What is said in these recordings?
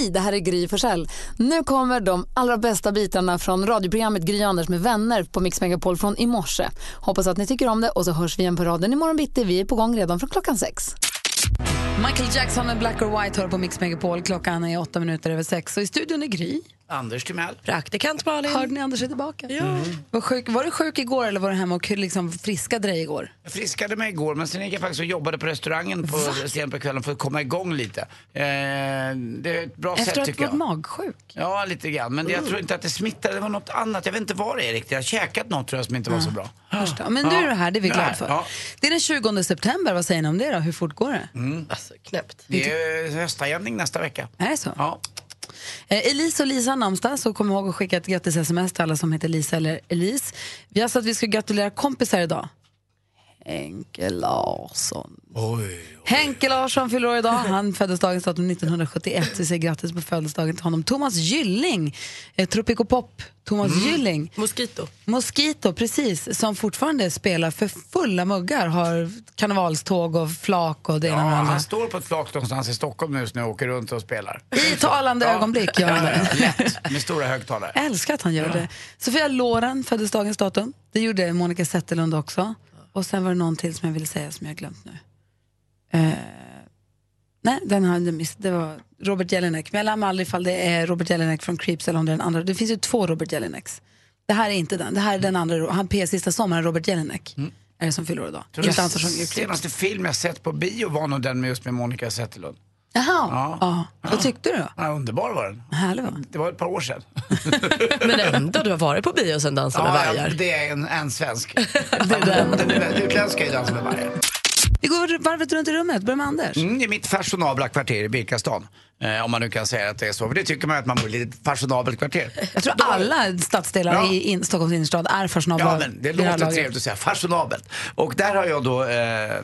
Hej, det här är Gry Forssell. Nu kommer de allra bästa bitarna från radioprogrammet Gry Anders med vänner på Mix Megapol från i morse. Hoppas att ni tycker om det och så hörs vi igen på raden imorgon bitti. Vi är på gång redan från klockan sex. Michael Jackson med Black or White hör på Mix Megapol. Klockan är åtta minuter över sex och i studion är Gry. Anders Timell. Praktikant Malin. Hörde ni Anders är tillbaka? Ja. Mm. Var, sjuk, var du sjuk igår eller var du hemma och liksom friskade dig igår? Jag friskade mig igår men sen gick jag faktiskt och jobbade på restaurangen på, sent på kvällen för att komma igång lite. Eh, det är ett bra Efter sätt att tycker jag. varit magsjuk? Ja, lite grann. Men det, jag tror inte att det smittade. Det var något annat. Jag vet inte vad det är riktigt. Jag har käkat något tror jag som inte var så bra. Förstå. Men nu är du här, det är vi glada för. ja. Det är den 20 september, vad säger ni om det då? Hur fort går det? Alltså, knäppt. Det är höstagämning nästa vecka. Är det så? Ja. Eh, Elise och Lisa namnsdag, så kom ihåg att skicka ett grattis-sms till alla som heter Lisa eller Elise. Vi har sagt att vi ska gratulera kompisar idag. Henke Larsson. Oj. Henke Larsson fyller år idag. Han föddes dagens datum 1971. Vi säger grattis på födelsedagen till honom. Thomas Gylling, eh, Tropico Pop. Thomas Gylling. Mosquito. Mosquito, precis, som fortfarande spelar för fulla muggar. Har karnevalståg och flak och det ena Ja, andra. han står på ett flak någonstans i Stockholm nu när och åker runt och spelar. I talande ögonblick gör han det. Lätt, med stora högtalare. Jag älskar att han gör det. Sofia Loren föddes dagens datum. Det gjorde Monica Zetterlund också. Och sen var det någon till som jag ville säga som jag har glömt nu. Eh, nej, den har jag missat. Det var Robert Jelinek. Men jag lär mig aldrig ifall det är Robert Jelinek från Creeps eller om det är den andra. Det finns ju två Robert Jelineks. Det här är inte den. Det här är den andra. Han P sista sommaren, Robert Jelinek. Är det som fyller år idag. Inte han som sjunger i den Creeps. senaste film jag sett på bio var nog den med just med Monica Zetterlund. Jaha, Ja. ja. vad tyckte du då? Ja, underbar var den. Härlig va? Det var ett par år sedan. Men ändå, du har varit på bio sen Dansa med Ja, vargar. det är en, en svensk. den, den är utländska i Dansa med vargar. Vi går varvet runt i rummet. Börjar med Anders. Mm, det är mitt fashionabla kvarter i Birkastan. Eh, om man nu kan säga att det är så. För det tycker man att man bor i ett fashionabelt kvarter. Jag tror alla stadsdelar Ja. i in, Stockholms innerstad är fashionabla. Ja, men det låter laget. trevligt att säga. Fashionabelt. Och där har jag då, eh,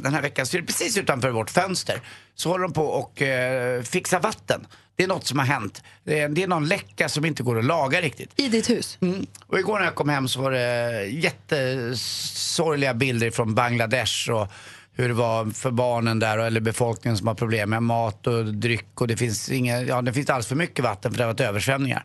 den här veckan, så precis utanför vårt fönster, så håller de på och eh, fixar vatten. Det är något som har hänt. Det är, det är någon läcka som inte går att laga riktigt. I ditt hus? Mm. Och igår när jag kom hem så var det jättesorgliga bilder från Bangladesh och hur det var för barnen där eller befolkningen som har problem med mat och dryck och det finns, inga, ja, det finns alldeles för mycket vatten för det har varit översvämningar.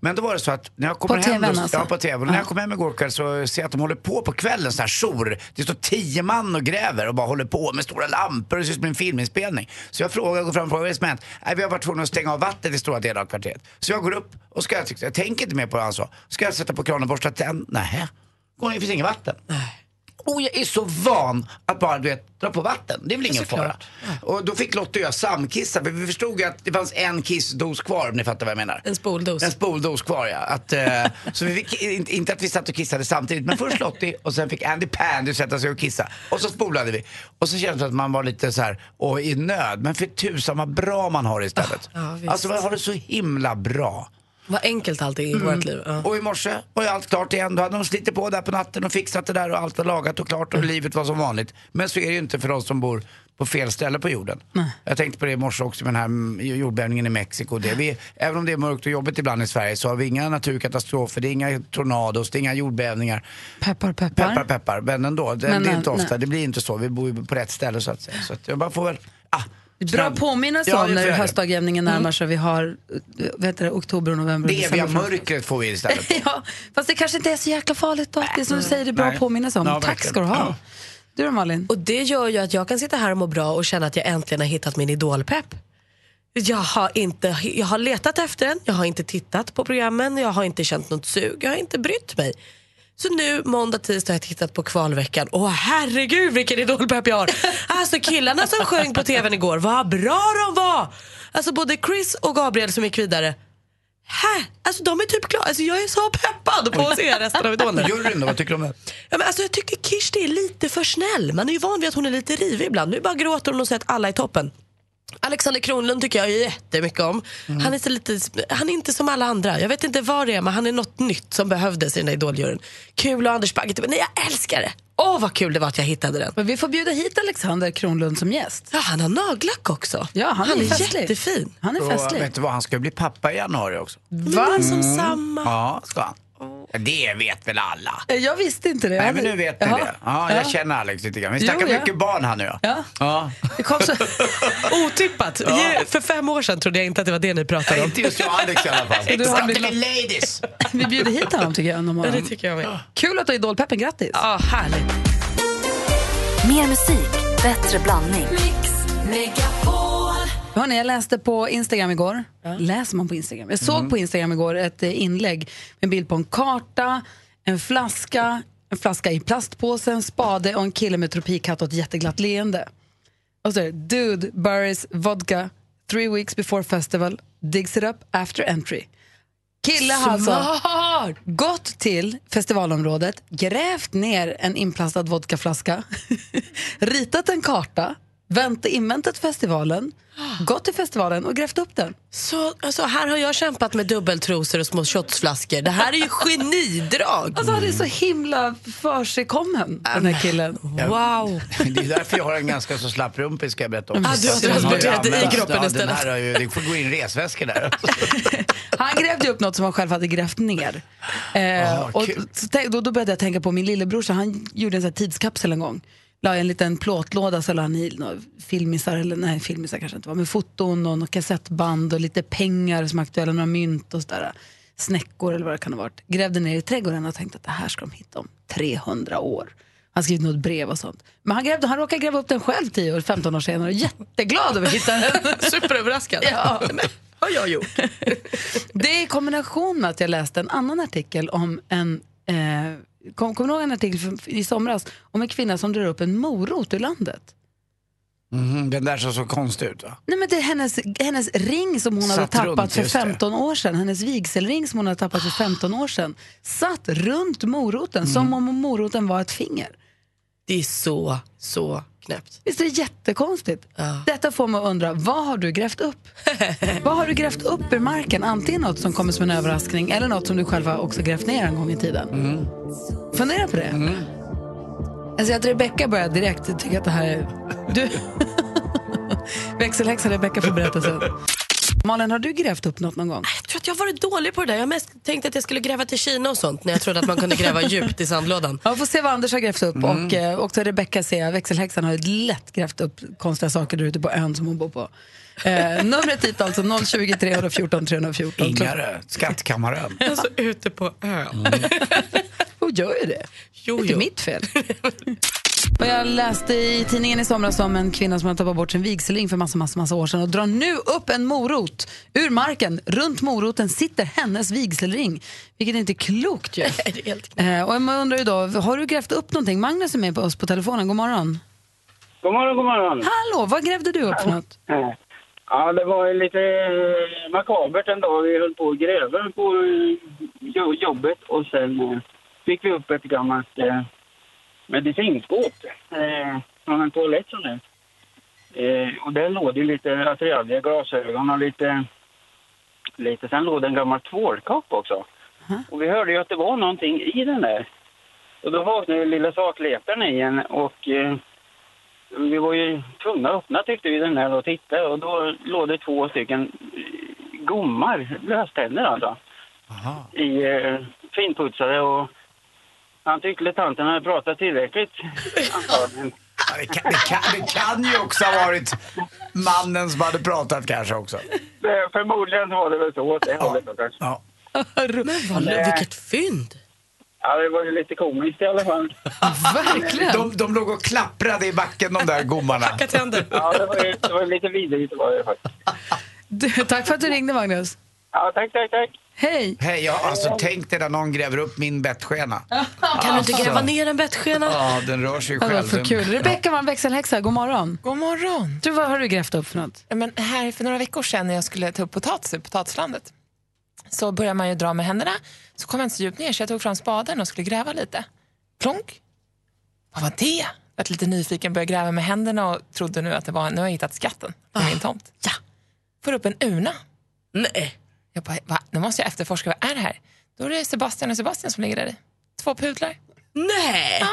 Men då var det så att när jag kommer På hem, TV:n alltså? ja, på TV, och när jag kom hem igår kväll så ser jag att de håller på på kvällen, så här jour. Det står tio man och gräver och bara håller på med stora lampor och det ser ut som en filminspelning. Så jag frågar, går fram och frågar vad är det som hänt? Nej, vi har varit tvungna att stänga av vattnet i stora delar av kvarteret. Så jag går upp och ska, jag, jag tänker inte mer på vad han sa. Ska jag sätta på kranen och borsta tänderna? Nej, det finns inget vatten. Och jag är så van att bara du vet, dra på vatten. Det är väl ingen fara. Och då fick Lotta och jag samkissa. För vi förstod ju att det fanns en kissdos kvar om ni fattar vad jag menar. En spoldos. En spoldos kvar ja. Att, eh, så vi fick, inte, inte att vi satt och kissade samtidigt. Men först Lottie och sen fick Andy Pandy sätta sig och kissa. Och så spolade vi. Och så kändes det att man var lite så här, och i nöd. Men för tusan vad bra man har istället. Ja, visst. alltså man har det så himla bra. Vad enkelt allting i vårt liv. Ja. Och i morse var ju allt klart igen. Då hade de slitit på där på natten och fixat det där och allt var lagat och klart och livet var som vanligt. Men så är det ju inte för de som bor på fel ställe på jorden. Jag tänkte på det i morse också med den här mm, jordbävningen i Mexiko. Det vi, även om det är mörkt och jobbigt ibland i Sverige så har vi inga naturkatastrofer, det är inga tornados, det är inga jordbävningar. Peppar, peppar. Peppar peppar, men ändå. Det, Men, det är nej, inte ofta, nej. det blir inte så. Vi bor ju på rätt ställe så att säga. Så att jag bara får väl, ah, Bra snabb- påminnelse Ja, om när höstdagjämningen närmar sig. Vi har heter det, oktober, november och Det eviga mörkret får vi istället. på. Ja, fast det kanske inte är så jäkla farligt då. Det är som du säger, det är bra Nej. påminnelse om. Ja, Tack ska du ha. Ja. Du då Malin? Och det gör ju att jag kan sitta här och må bra och känna att jag äntligen har hittat min idolpepp. Jag har, inte, jag har letat efter den, jag har inte tittat på programmen, jag har inte känt något sug, jag har inte brytt mig. Så nu måndag, tisdag har jag tittat på kvalveckan. Åh herregud vilken idolpepp jag har. Alltså killarna som sjöng på tvn igår, vad bra de var. Alltså både Chris och Gabriel som gick vidare. Här, alltså de är typ klara. Alltså jag är så peppad på att se resten av Idol nu. Juryn då, vad tycker du om det? Ja, men alltså, jag tycker Kirsti är lite för snäll. Man är ju van vid att hon är lite rivig ibland. Nu bara gråter hon och säger att alla är toppen. Alexander Kronlund tycker jag jättemycket om. Han, är så lite, han är inte som alla andra. Jag vet inte vad det är men han är något nytt som behövdes i den där idoljuryn. Kul och Anders Bagge, typ, nej jag älskar det. Åh vad kul det var att jag hittade den. Men vi får bjuda hit Alexander Kronlund som gäst. Ja, han har nagellack också. Ja, han, han är, är festlig. jättefin. Han är Och festlig. vet du vad, han ska bli pappa i januari också. Va? Som samma. Ja, ska han. Det vet väl alla? Eh, Jag visste inte det. Nej men nu vet ni Jaha. det. Ja, jag känner Alex lite grann. Vi Jo, snackar ja. mycket barn här nu. Ja. Ja. Det kom så... Otippat. För fem år sedan trodde jag inte att det var det ni pratade om. inte just jag och Alex i alla fall. du har blivit- ladies! Vi bjuder hit honom tycker jag. Ja, det tycker jag med. Kul att du har Idolpeppen, grattis! Ja, härligt. Mer musik, bättre blandning. Hörrni, jag läste på Instagram igår. Läser man på Instagram? Jag såg på Instagram igår ett eh, inlägg med en bild på en karta, en flaska, en flaska i plastpåse, en spade och en kille med tropikhatt och ett jätteglatt leende. Och så är det, Dude buries vodka three weeks before festival, digs it up after entry. Kille har alltså gått till festivalområdet, grävt ner en inplastad vodkaflaska, ritat en karta, vänt, inväntat festivalen, gått till festivalen och grävt upp den. Så, alltså, här har jag kämpat med dubbeltrosor och små shotsflaskor. Det här är ju genidrag. Alltså han är så himla försigkommen, den här killen. Wow. Det är därför jag har en ganska så slapp rumpis ska jag berätta om. Ah, du har transporterat ju i kroppen istället. Den här har ju, det får gå in resväskor där. Han grävde upp något som han själv hade grävt ner. Eh, Ah, och så då, då började jag tänka på min lillebrorsa, han gjorde en sån här tidskapsel en gång. La en liten plåtlåda så la han i filmisar, eller nej filmisar kanske inte var, men foton och något kassettband och lite pengar som aktuella, några mynt och sådär. Snäckor eller vad det kan ha varit. Grävde ner i trädgården och tänkte att det här ska de hitta om 300 år. Han skrev något brev och sånt. Men han, grävde, han råkade gräva upp den själv 10 år, 15 år senare. Jätteglad över att hitta den. Superöverraskad. Ja. Har jag gjort. Det är i kombination med att jag läste en annan artikel om en eh, kom, kommer du ihåg en artikel i somras om en kvinna som drar upp en morot ur landet? Mhm, den där som såg konstig ut va? Nej, men det är hennes, hennes ring som hon hade Satt tappat runt, för just det. 15 år sedan. Hennes vigselring som hon hade tappat för 15 år sedan. Satt runt moroten som om moroten var ett finger. Det är så, så knäppt. Visst är det jättekonstigt? Ja. Detta får mig att undra, vad har du grävt upp? vad har du grävt upp ur marken? Antingen något som kommer som en överraskning eller något som du själv har också grävt ner en gång i tiden. Fundera på det. Jag ser att Rebecka börjar direkt tycka att det här är... Du... Växelhäxan Rebecka får berättelsen. Malin, har du grävt upp något någon gång? Jag tror att jag har varit dålig på det där. Jag har mest tänkt att jag skulle gräva till Kina och sånt när jag trodde att man kunde gräva djupt i sandlådan. Ja, vi får se vad Anders har grävt upp. Och eh, också Rebecka ser jag, växelhäxan har ju lätt grävt upp konstiga saker där ute på ön som hon bor på. Eh, numret hit alltså 020 314 314. Ingare, Skattkammaren. Alltså ute på ön. Hon gör ju det. Jo, Det är inte jo. mitt fel. Och jag läste i tidningen i somras om en kvinna som har tappat bort sin vigselring för massa, massa, massa år sedan och drar nu upp en morot ur marken. Runt moroten sitter hennes vigselring, vilket inte är klokt ju. Är. Eh, och man undrar ju då, har du grävt upp någonting? Magnus är med på oss på telefonen, god morgon. God morgon, god morgon. Hallå, vad grävde du upp för något? Ja, det var lite eh, makabert en dag. Vi höll på och gräva på eh, jo- jobbet och sen eh, fick vi upp ett gammalt eh, medicinskåp eh, från en toalett som det. Eh, och där låg det lite attiraljer, glasögon och lite, lite... Sen låg det en gammal tvålkopp också. Och vi hörde ju att det var någonting i den där. Och då vaknade lilla sakletaren igen och eh, vi var ju tvungna att öppna tyckte vi den här och titta och då låg det två stycken eh, gommar, löständer alltså, Aha. i eh, finputsade och han tyckte tanten hade pratat tillräckligt antagligen. Ja, Det kan, det, kan, det kan ju också ha varit mannen som hade pratat kanske också. Det- Förmodligen var det väl så åt det hållet då kanske. Ja. Vad, vilket fynd! Ja, det var ju lite komiskt i alla fall. Verkligen. De, de låg och klapprade i backen de där gommarna. Tänder. Ja, det var, ju, det var lite vidrigt var det faktiskt. Du, tack för att du ringde Magnus. Ja, tack, tack, tack. Hej. Hej, jag alltså tänk dig när någon gräver upp min bettskena. Kan du inte gräva ner en bettskena? Ja, den rör sig själv. för Den- kul. Rebecka var en växelhäxa, god morgon. God morgon. Du, vad har du grävt upp för något? Ja, Men här för några veckor sedan när jag skulle ta upp potatis ur potatislandet så börjar man ju dra med händerna. Så kom jag inte så djupt ner så jag tog fram spaden och skulle gräva lite. Plonk! Vad var det? Jag var lite nyfiken, började gräva med händerna och trodde nu att det var, nu har jag hittat skatten på min tomt. Ja. Får upp en urna. Nej. Jag bara, va? Nu måste jag efterforska, vad är det här? Då är det Sebastian och Sebastian som ligger där i. Två pudlar. Nej. Ja.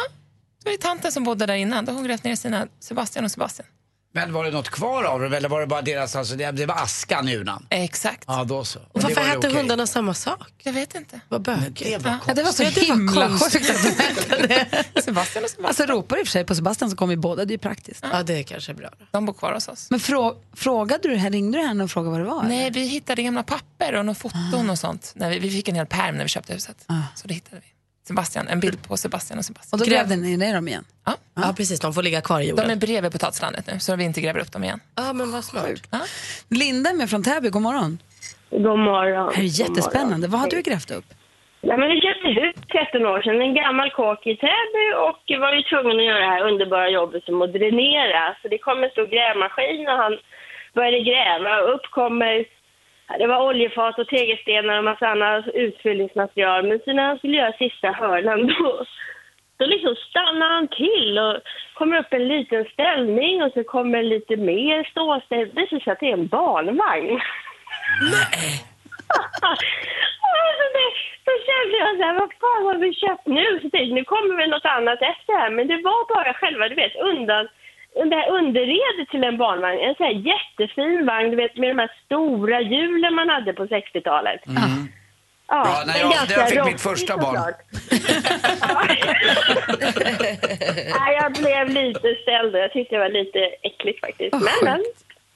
Då är det tanten som bodde där innan. Då har hon grävt ner sina Sebastian och Sebastian. Men var det något kvar av dem eller var det bara deras, alltså det, det var askan i urnan? Exakt. Ja, då så. Och varför hette okej. hundarna samma sak? Jag vet inte. Vad bökigt. Det var Ja, det var så himla sjukt att de hette det. Sebastian och Sebastian. Alltså ropar i och för sig på Sebastian så kommer ju båda, det är ju praktiskt. Ja, det är kanske bra. De bor kvar hos oss. Men frå, frågade du ringde du henne och frågade vad det var? Nej, eller? vi hittade gamla papper och några foton och sånt. När vi, vi fick en hel pärm när vi köpte huset. Så det hittade vi. Sebastian, en bild på Sebastian och Sebastian. Och då Gräv- grävde ni ner dem igen? Ja, Ja, precis. De får ligga kvar i de jorden. är bredvid potatislandet nu så vi inte gräver upp dem igen. Ja, men vad smart. Linda är med från Täby, god morgon. God morgon. Det här är jättespännande. Vad har du grävt upp? Nej, men vi köpte hus för 13 år sedan, en gammal kåk i Täby och var ju tvungen att göra det här underbara jobbet som att dränera. Så det kom en stor grävmaskin och han började gräva och upp kommer, ja, det var oljefat och tegelstenar och massa annat utfyllningsmaterial. Men sen när han skulle göra sista hörnan då, då liksom stannar han till och kommer upp en liten ställning och så kommer lite mer ståställning. Det visar sig att det är en barnvagn. Alltså det, då kände jag så här, vad fan har vi köpt nu? Så tänkte, jag, nu kommer väl något annat efter här. Men det var bara själva, du vet, undan, det här underredet till en barnvagn. En så här jättefin vagn, du vet, med de här stora hjulen man hade på 60-talet. Ja, Ja, när jag- när jag fick mitt första barn. Ja. Jag blev lite ställd jag tyckte det var lite äckligt faktiskt. Men, men,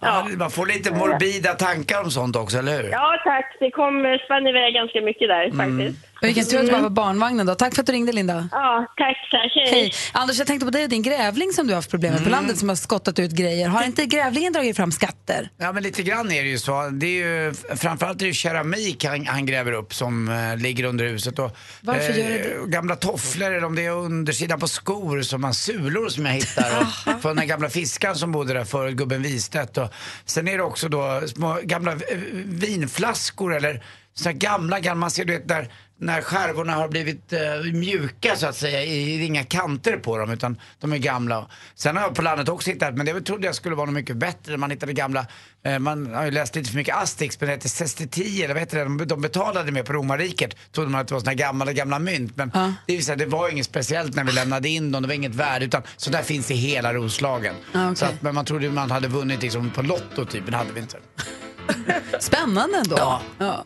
Ja, ja. man får lite morbida tankar om sånt också, eller hur? ja, tack. Det kom spann iväg ganska mycket där faktiskt. Men Vilken tur att bara var barnvagnen då. Tack för att du ringde Linda. Ja, tack. tack. Hej. Hej. Anders, jag tänkte på dig och din grävling som du har haft problem med på landet som har skottat ut grejer. Har inte grävlingen dragit fram skatter? Ja men lite grann är det ju så. Det är ju, framförallt är det ju keramik han, han gräver upp som eh, ligger under huset. Och, Varför gör det Gamla tofflor eller om det är undersidan på skor som har sulor som jag hittar. och, från den gamla fiskaren som bodde där förut, gubben Wistedt. Och, sen är det också då små gamla eh, vinflaskor eller så gamla, gamla, man ser du vet där när skärvorna har blivit eh, mjuka så att säga, i, det är inga kanter på dem utan de är gamla. Sen har jag på landet också hittat, men det trodde jag skulle vara något mycket bättre. Man hittade gamla, eh, man har ju läst lite för mycket Asterix, men det heter sesteti eller vad heter det? De, de betalade med på romarriket. Trodde man att det var såna gamla, gamla mynt. Men Ja. det, visade, det var inget speciellt när vi lämnade in dem, det var inget värde. Utan så där finns i hela Roslagen. Ja, okej. så att, men man trodde man hade vunnit liksom på Lotto typ, men det hade vi inte. Spännande ändå. Ja. Ja.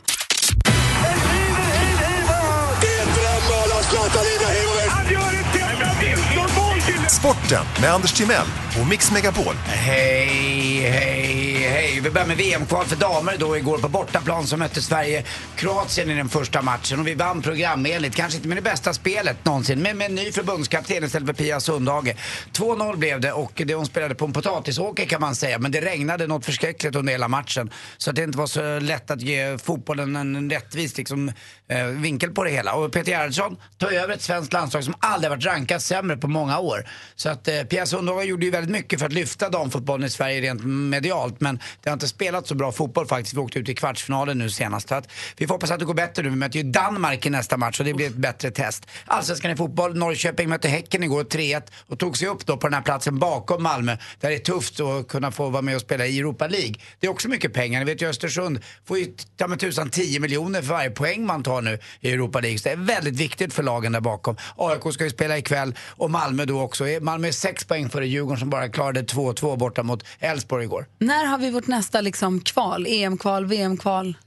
Skåta Linda Sporten med Anders Timell och Mix Megapol. Hej, hej, hej. Vi börjar med VM-kval för damer då igår på bortaplan så mötte Sverige Kroatien i den första matchen och vi vann programenligt. Kanske inte med det bästa spelet någonsin, men med en ny förbundskapten istället för Pia Sundhage. 2-0 blev det och det hon spelade på en potatisåker kan man säga, men det regnade något förskräckligt under hela matchen. Så att det inte var så lätt att ge fotbollen en rättvis liksom, eh, vinkel på det hela. Och Peter Gerhardsson tar över ett svenskt landslag som aldrig varit rankat sämre på många år. Så att eh, Pia Sundhage gjorde ju väldigt mycket för att lyfta damfotbollen i Sverige rent medialt. Men det har inte spelat så bra fotboll faktiskt. Vi åkte ut i kvartsfinalen nu senast. Så att vi får hoppas att det går bättre nu. Vi möter ju Danmark i nästa match och det blir ett bättre test. Allsvenskan i fotboll. Norrköping mötte Häcken igår 3-1 och tog sig upp då på den här platsen bakom Malmö. Där det är tufft att kunna få vara med och spela i Europa League. Det är också mycket pengar. Ni vet ju Östersund får ju ta med tusan 10 miljoner för varje poäng man tar nu i Europa League. Så det är väldigt viktigt för lagen där bakom. AIK ska ju spela ikväll och Malmö då också. Malmö är sex poäng före Djurgården som bara klarade 2-2 borta mot Elfsborg igår. När har vi vårt nästa liksom, kval? EM-kval, VM-kval?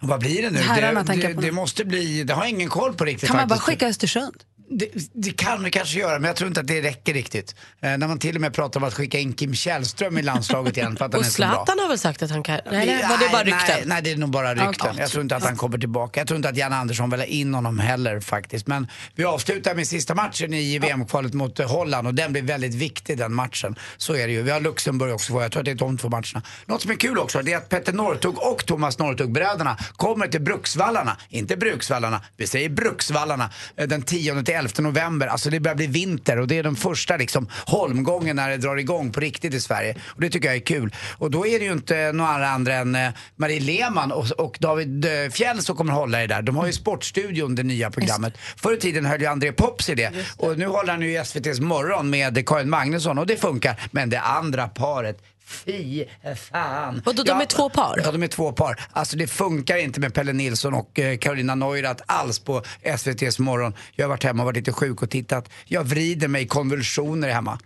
Vad blir det nu? Det, det, det måste bli, det har jag ingen koll på riktigt Kan man bara skicka Östersund? Det, det kan vi kanske göra, men jag tror inte att det räcker riktigt. Eh, när man till och med pratar om att skicka in Kim Källström i landslaget igen för att han Och är så bra. Zlatan har väl sagt att han kan... Nej, det var det bara rykten? Nej, nej, det är nog bara rykten. Jag tror inte att han kommer tillbaka. Jag tror inte att Jan Andersson vill ha in honom heller faktiskt. Men vi avslutar med sista matchen i VM-kvalet mot eh, Holland och den blir väldigt viktig den matchen. Så är det ju. Vi har Luxemburg också. Jag tror att det är de två matcherna. Något som är kul också det är att Petter Northug och Thomas Northug-bröderna kommer till Bruksvallarna. Inte Bruksvallarna, vi säger Bruksvallarna eh, den 10 till 11 november. Alltså det börjar bli vinter och det är den första liksom holmgången när det drar igång på riktigt i Sverige. Och det tycker jag är kul. Och då är det ju inte några andra än eh, Marie Lehmann och, och David eh, Fjell som kommer hålla i det där. De har ju Sportstudion, det nya programmet. Förr i tiden höll ju André Pops i det. Och nu håller han ju i SVT's morgon med Karin Magnusson och det funkar. Men det andra paret Fy fan. Vadå, de är två par? Ja, de är två par. Alltså det funkar inte med Pelle Nilsson och eh, Carolina Neurath alls på SVT's morgon. Jag har varit hemma och varit lite sjuk och tittat. Jag vrider mig i konvulsioner hemma.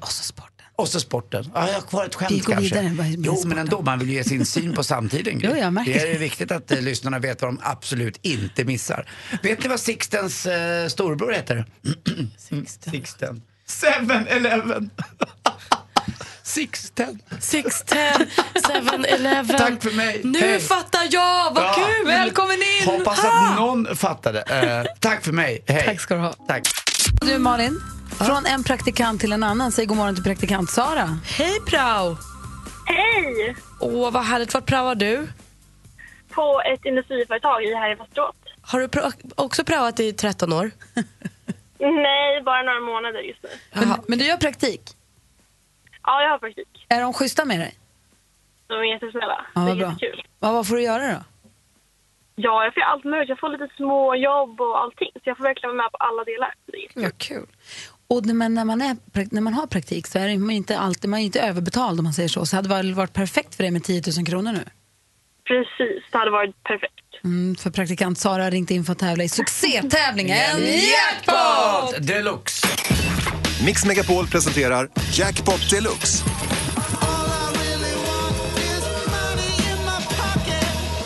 Och så sporten. Och så sporten. Ja, jag har kvar ett Vi skämt går kanske. vidare, Jo, men sporten? ändå, man vill ju ge sin syn på samtiden. Jo, jag märker det är viktigt att eh, lyssnarna vet vad de absolut inte missar. Vet ni vad Sixtens eh, storbror heter? Sixten. Seven Eleven. Sixten. Sixten, 7-Eleven. Tack för mig. Nu Hej. fattar jag, vad Ja. kul! Välkommen in! Hoppas att någon fattade. Eh, tack för mig. Hej. Tack ska du ha. Tack. Du Malin, från en praktikant till en annan. Säg god morgon till praktikant Sara. Hej prao! Hej! Åh, vad härligt. Vart praoar du? På ett industriföretag i här i Västerås. Har du pra- också praoat i 13 år? Nej, bara några månader just nu. Men, men du gör praktik. Ja, jag har praktik. Är de schyssta med dig? De är jättesnälla. Ja, det är bra. jättekul. Ja, vad får du göra då? Ja, jag får allt möjligt. Jag får lite små jobb och allting. Så jag får verkligen vara med på alla delar. Det är jättekul. Vad kul. Och när man, när, man är, när man har praktik så är det- man inte alltid, man är inte överbetald om man säger så. Så hade det varit- varit perfekt för dig med 10 000 kronor nu. Precis, det hade varit perfekt. Mm, för praktikant Sara har ringt in för att tävla i succétävlingen! Jackpot deluxe. Mix Megapol presenterar Jackpot Deluxe.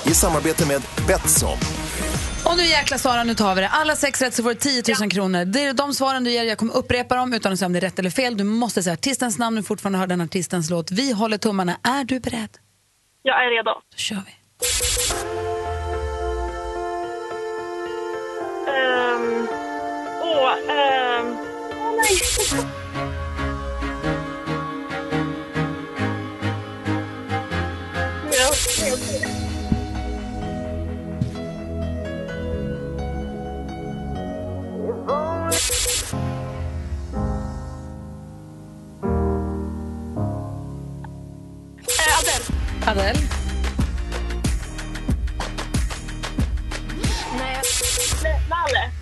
I samarbete med Betsson. Och nu jäkla Sara, nu tar vi det. Alla sex rätt så får du 10 000 kronor. Det är de svaren du ger. Jag kommer upprepa dem utan att säga om det är rätt eller fel. Du måste säga artistens namn och fortfarande höra den artistens låt. Vi håller tummarna. Är du beredd? Jag är redo. Då kör vi. Ehm, åh, ehm, Adele. Adele.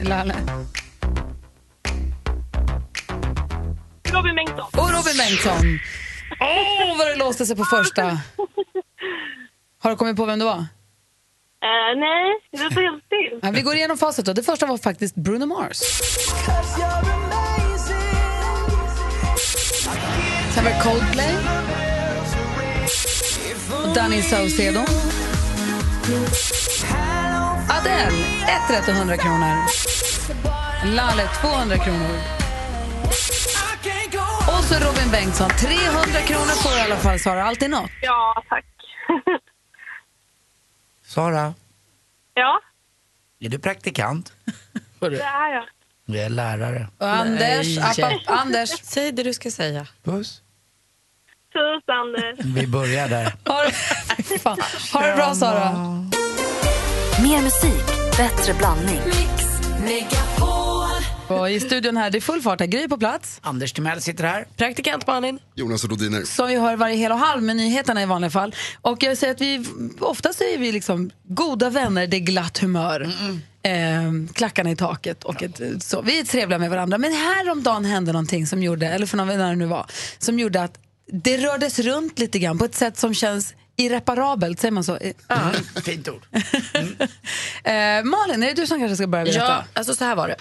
Nej, Robin Bengtsson. Och Robin Bengtsson. Åh, vad det låste sig på första. Har du kommit på vem det var? Eh, nej, det står helt still. Ja, vi går igenom facit då. Det första var faktiskt Bruno Mars. Sen var det Coldplay. Och Danny Saucedo. Adele, ett rätt och 100 kronor. Lalle, 200 kronor. Och så Robin Bengtsson, 300 kronor får du i alla fall, Sara. Alltid något. Ja, tack. Sara, ja, är du praktikant? det är jag. Jag är lärare. Och Anders, app, app, Anders. Säg det du ska säga. Puss. Puss, Anders. Vi börjar där. Har, Fy fan. ha det bra, Sara. Mer musik, bättre blandning. Och I studion här, det är full fart. här. Gry på plats. Anders Timell sitter här. Praktikant Malin. Jonas Rodiner. Som vi hör varje hel och halv med nyheterna i vanliga fall. Och jag säger att vi, oftast är vi liksom goda vänner, det är glatt humör. Eh, klackarna i taket och ett, så. Vi är trevliga med varandra. Men häromdagen hände någonting som gjorde, eller för någon när det nu var, som gjorde att det rördes runt lite grann på ett sätt som känns irreparabelt, säger man så? Eh, Fint ord. Eh, Malin, är det du som kanske ska börja berätta? Ja, alltså så här var det.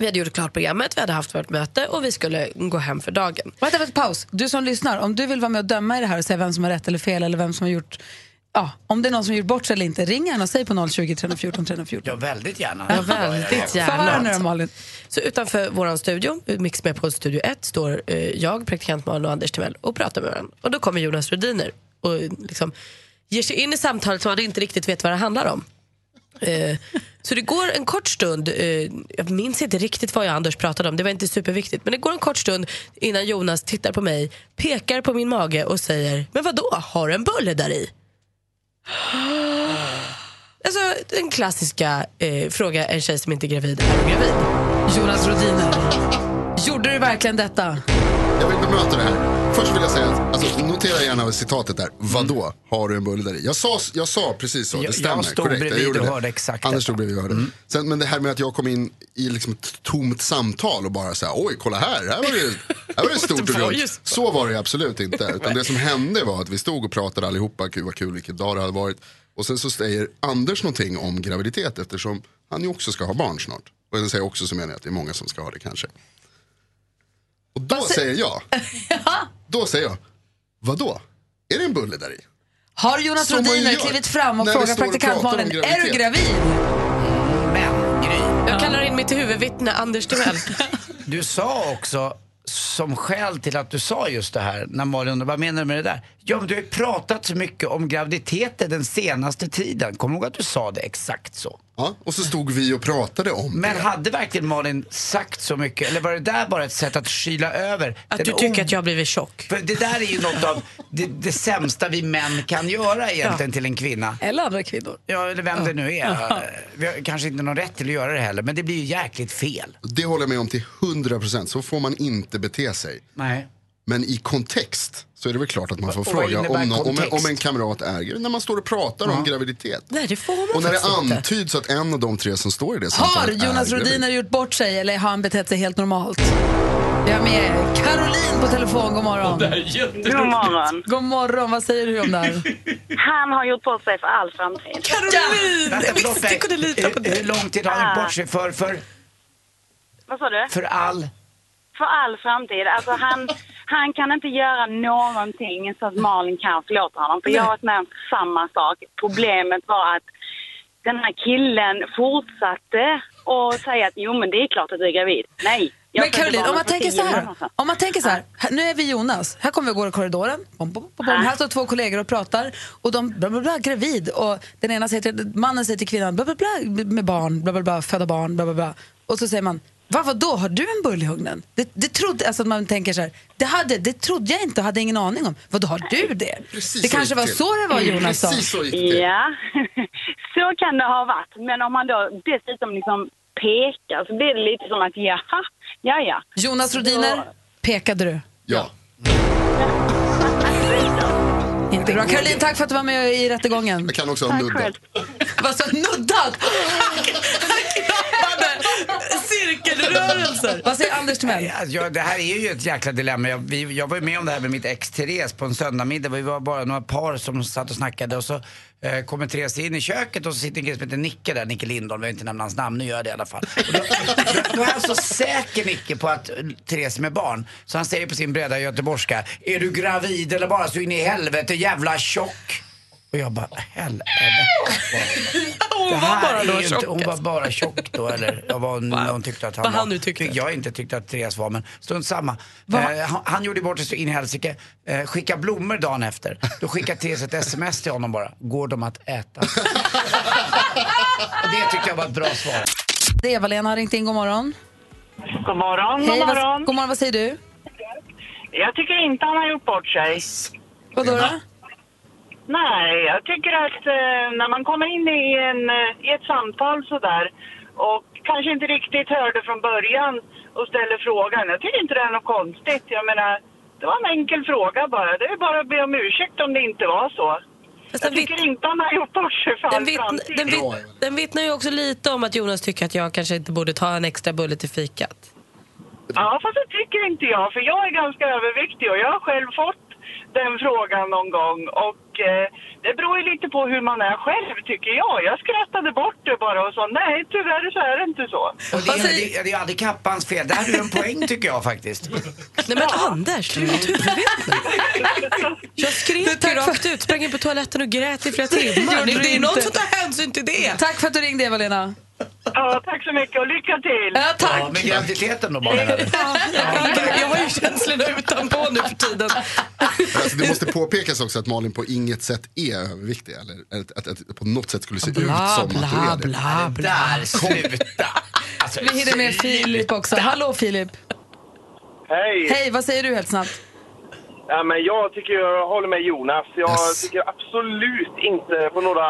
Vi hade gjort klart programmet, vi hade haft vårt möte och vi skulle gå hem för dagen. Vänta, vänta, paus. Du som lyssnar, om du vill vara med och döma i det här och säga vem som har rätt eller fel eller vem som har gjort Ja, om det är någon som har gjort bort sig eller inte, ring gärna och säg på 020 314 314. Ja, väldigt gärna. Ja, väldigt Få höra gärna. nu då Malin. Så utanför vår studio, Mix med på studio 1, står eh, jag, praktikant Malin och Anders Timell och pratar med varandra. Och då kommer Jonas Rhodiner och liksom ger sig in i samtalet som han inte riktigt vet vad det handlar om. Eh, så det går en kort stund, eh, jag minns inte riktigt vad jag och Anders pratade om, det var inte superviktigt. Men det går en kort stund innan Jonas tittar på mig, pekar på min mage och säger Men vad då? har du en bulle där i? Alltså den klassiska eh, fråga en tjej som inte är gravid är du gravid. Jonas Rodiner. Gjorde du verkligen detta? Jag vill bemöta det här. Först vill jag säga, alltså, notera gärna citatet där. Vadå, har du en bulle där i? Jag sa, jag sa precis så, det Jag- stämmer. jag stod korrekt. bredvid gjorde och det. hörde exakt Anders stod bredvid och hörde. Sen, men det här med att jag kom in i liksom ett tomt samtal och bara så här, oj kolla här, här var det, här var det stort och runt. Så var det absolut inte. Utan det som hände var att vi stod och pratade allihopa, gud vad kul, vilken dag det hade varit. Och sen så säger Anders någonting om graviditet eftersom han ju också ska ha barn snart. Och jag säger också så menar jag att det är många som ska ha det kanske. Och då säger jag, då säger jag, vadå? Är det en bulle där i? Har Jonas gör klivit fram och frågat står och praktikant pratar om Malin, är du graviditet." gravid? Men Gry, Jag kallar in mitt huvudvittne Anders Timell. du sa också som skäl till att du sa just det här när Malin undrade vad menar du med det där? Ja men du har ju pratat så mycket om graviditeter den senaste tiden. Kommer du ihåg att du sa det exakt så? Ja, och så stod vi och pratade om Men det. hade verkligen Malin sagt så mycket? Eller var det där bara ett sätt att skyla över? Att den du tycker att jag har blivit tjock. För det där är ju något av det, det sämsta vi män kan göra egentligen till en kvinna. Eller andra kvinnor. Ja, eller vem det nu är. Vi har kanske inte någon rätt till att göra det heller, men det blir ju jäkligt fel. Det håller jag med om till 100%. Så får man inte bete sig. Nej. Men i kontext så är det väl klart att man får Och fråga om, nå- om, en, om en kamrat gravid. När man står och pratar om graviditet. Nej, det får man Och när det inte. antyds att en av de tre som står i det Har Jonas. Rodiner gjort bort sig eller har han betett sig helt normalt? Vi har med Caroline på telefon, god morgon. God morgon. God morgon, vad säger du om det här? Han har gjort bort sig för all framtid. Caroline! Vänta, Jag visste jag kunde lita på Hur, hur dig. lång tid har han gjort bort sig för? För, Vad sa du? för all... För all framtid. Alltså han, han kan inte göra någonting så att Malin kan förlåta honom. För jag har varit med om samma sak. Problemet var att den här killen fortsatte och säga att jo men det är klart att du är gravid. Nej. Men Caroline, om man tänker så här, om man tänker så här, här, nu är vi Jonas, här kommer vi gå i korridoren, bom, bom, bom. här står två kollegor och pratar och de bla bla bla, gravid och den ena säger till, mannen säger till kvinnan bla bla bla med barn, bla bla bla, föda barn, bla bla bla och så säger man Va, vadå, har du en bull i ugnen? Det, det trodde, alltså man tänker så här, det, hade, det trodde jag inte och hade ingen aning om. Vadå, har du det? Precis det så kanske var till. så det var Jonas sa. Precis så gick det till. Ja, så kan det ha varit. Men om man då dessutom liksom pekar så blir det lite som att jaha, ja ja. Jonas Rodiner, pekade du? Ja. Inte bra. Caroline, tack för att du var med i rättegången. Jag kan också ha nuddat. Vad så nuddat? Cirkelrörelser. Vad säger Anders Timell? Ja, det här är ju ett jäkla dilemma. Jag, vi, jag var ju med om det här med mitt ex Therese på en söndagmiddag. Vi var bara några par som satt och snackade och så eh, kommer Therese in i köket och så sitter en kille som heter Nicke där, Nicke Lindholm, jag vill inte nämna hans namn, nu gör jag det i alla fall. Och då, då, då är han så säker Nicke på att Therese är med barn, så han säger på sin breda göteborgska, är du gravid eller bara så in i helvete jävla tjock? Och jag bara, helvete. Hon var bara då tjock. hon var bara tjock då eller jag var, någon tyckte att han Vad var. han nu tyckte. Jag inte tyckte att Therese var men strunt samma. Eh, han, han gjorde bort sig så in i helsike. Eh, skicka blommor dagen efter. Då skickar Therese ett sms till honom bara. Går de att äta? Och det tyckte jag var ett bra svar. Eva-Lena har ringt in. God morgon. God morgon, god Hej, vad, morgon. god morgon. Vad säger du? Jag tycker inte han har gjort bort sig. Vadå då? Nej, jag tycker att eh, när man kommer in i, en, eh, i ett samtal sådär och kanske inte riktigt hörde från början och ställer frågan. Jag tycker inte det är något konstigt. Jag menar, det var en enkel fråga bara. Det är bara att be om ursäkt om det inte var så. Fast Jag tycker inte han har gjort bort sig för den, vittn, den, vitt, den vittnar ju också lite om att Jonas tycker att jag kanske inte borde ta en extra bulle till fikat. Ja, fast det tycker inte jag. För jag är ganska överviktig och jag har själv fått den frågan någon gång. Och eh, det beror ju lite på hur man är själv, tycker jag. Jag skrattade bort det bara och sa nej, tyvärr så är det inte så. Och det, är, det, det är aldrig kappans fel. Det här är ju en poäng tycker jag faktiskt. Nej men Anders, du är ju ett huvudvittne. Jag skrek ju rakt ut, sprang in på toaletten och grät i flera timmar. Det du är någon som tar hänsyn till det. Tack för att du ringde, Eva-Lena. Ja, tack så mycket och lycka till! Ja, tack. Ja, med graviditeten då bara eller? Jag har ju känslorna utanpå nu för tiden. Alltså, det måste påpekas också att Malin på inget sätt är överviktig. Eller att, att, att, på något sätt skulle se ut som att du är det. bla, Där, sluta! Alltså, Vi hinner med Filip också. Hallå Filip. Hej! Hej, vad säger du helt snabbt? Ja, men jag tycker jag håller med Jonas. Jag Yes. tycker absolut inte på några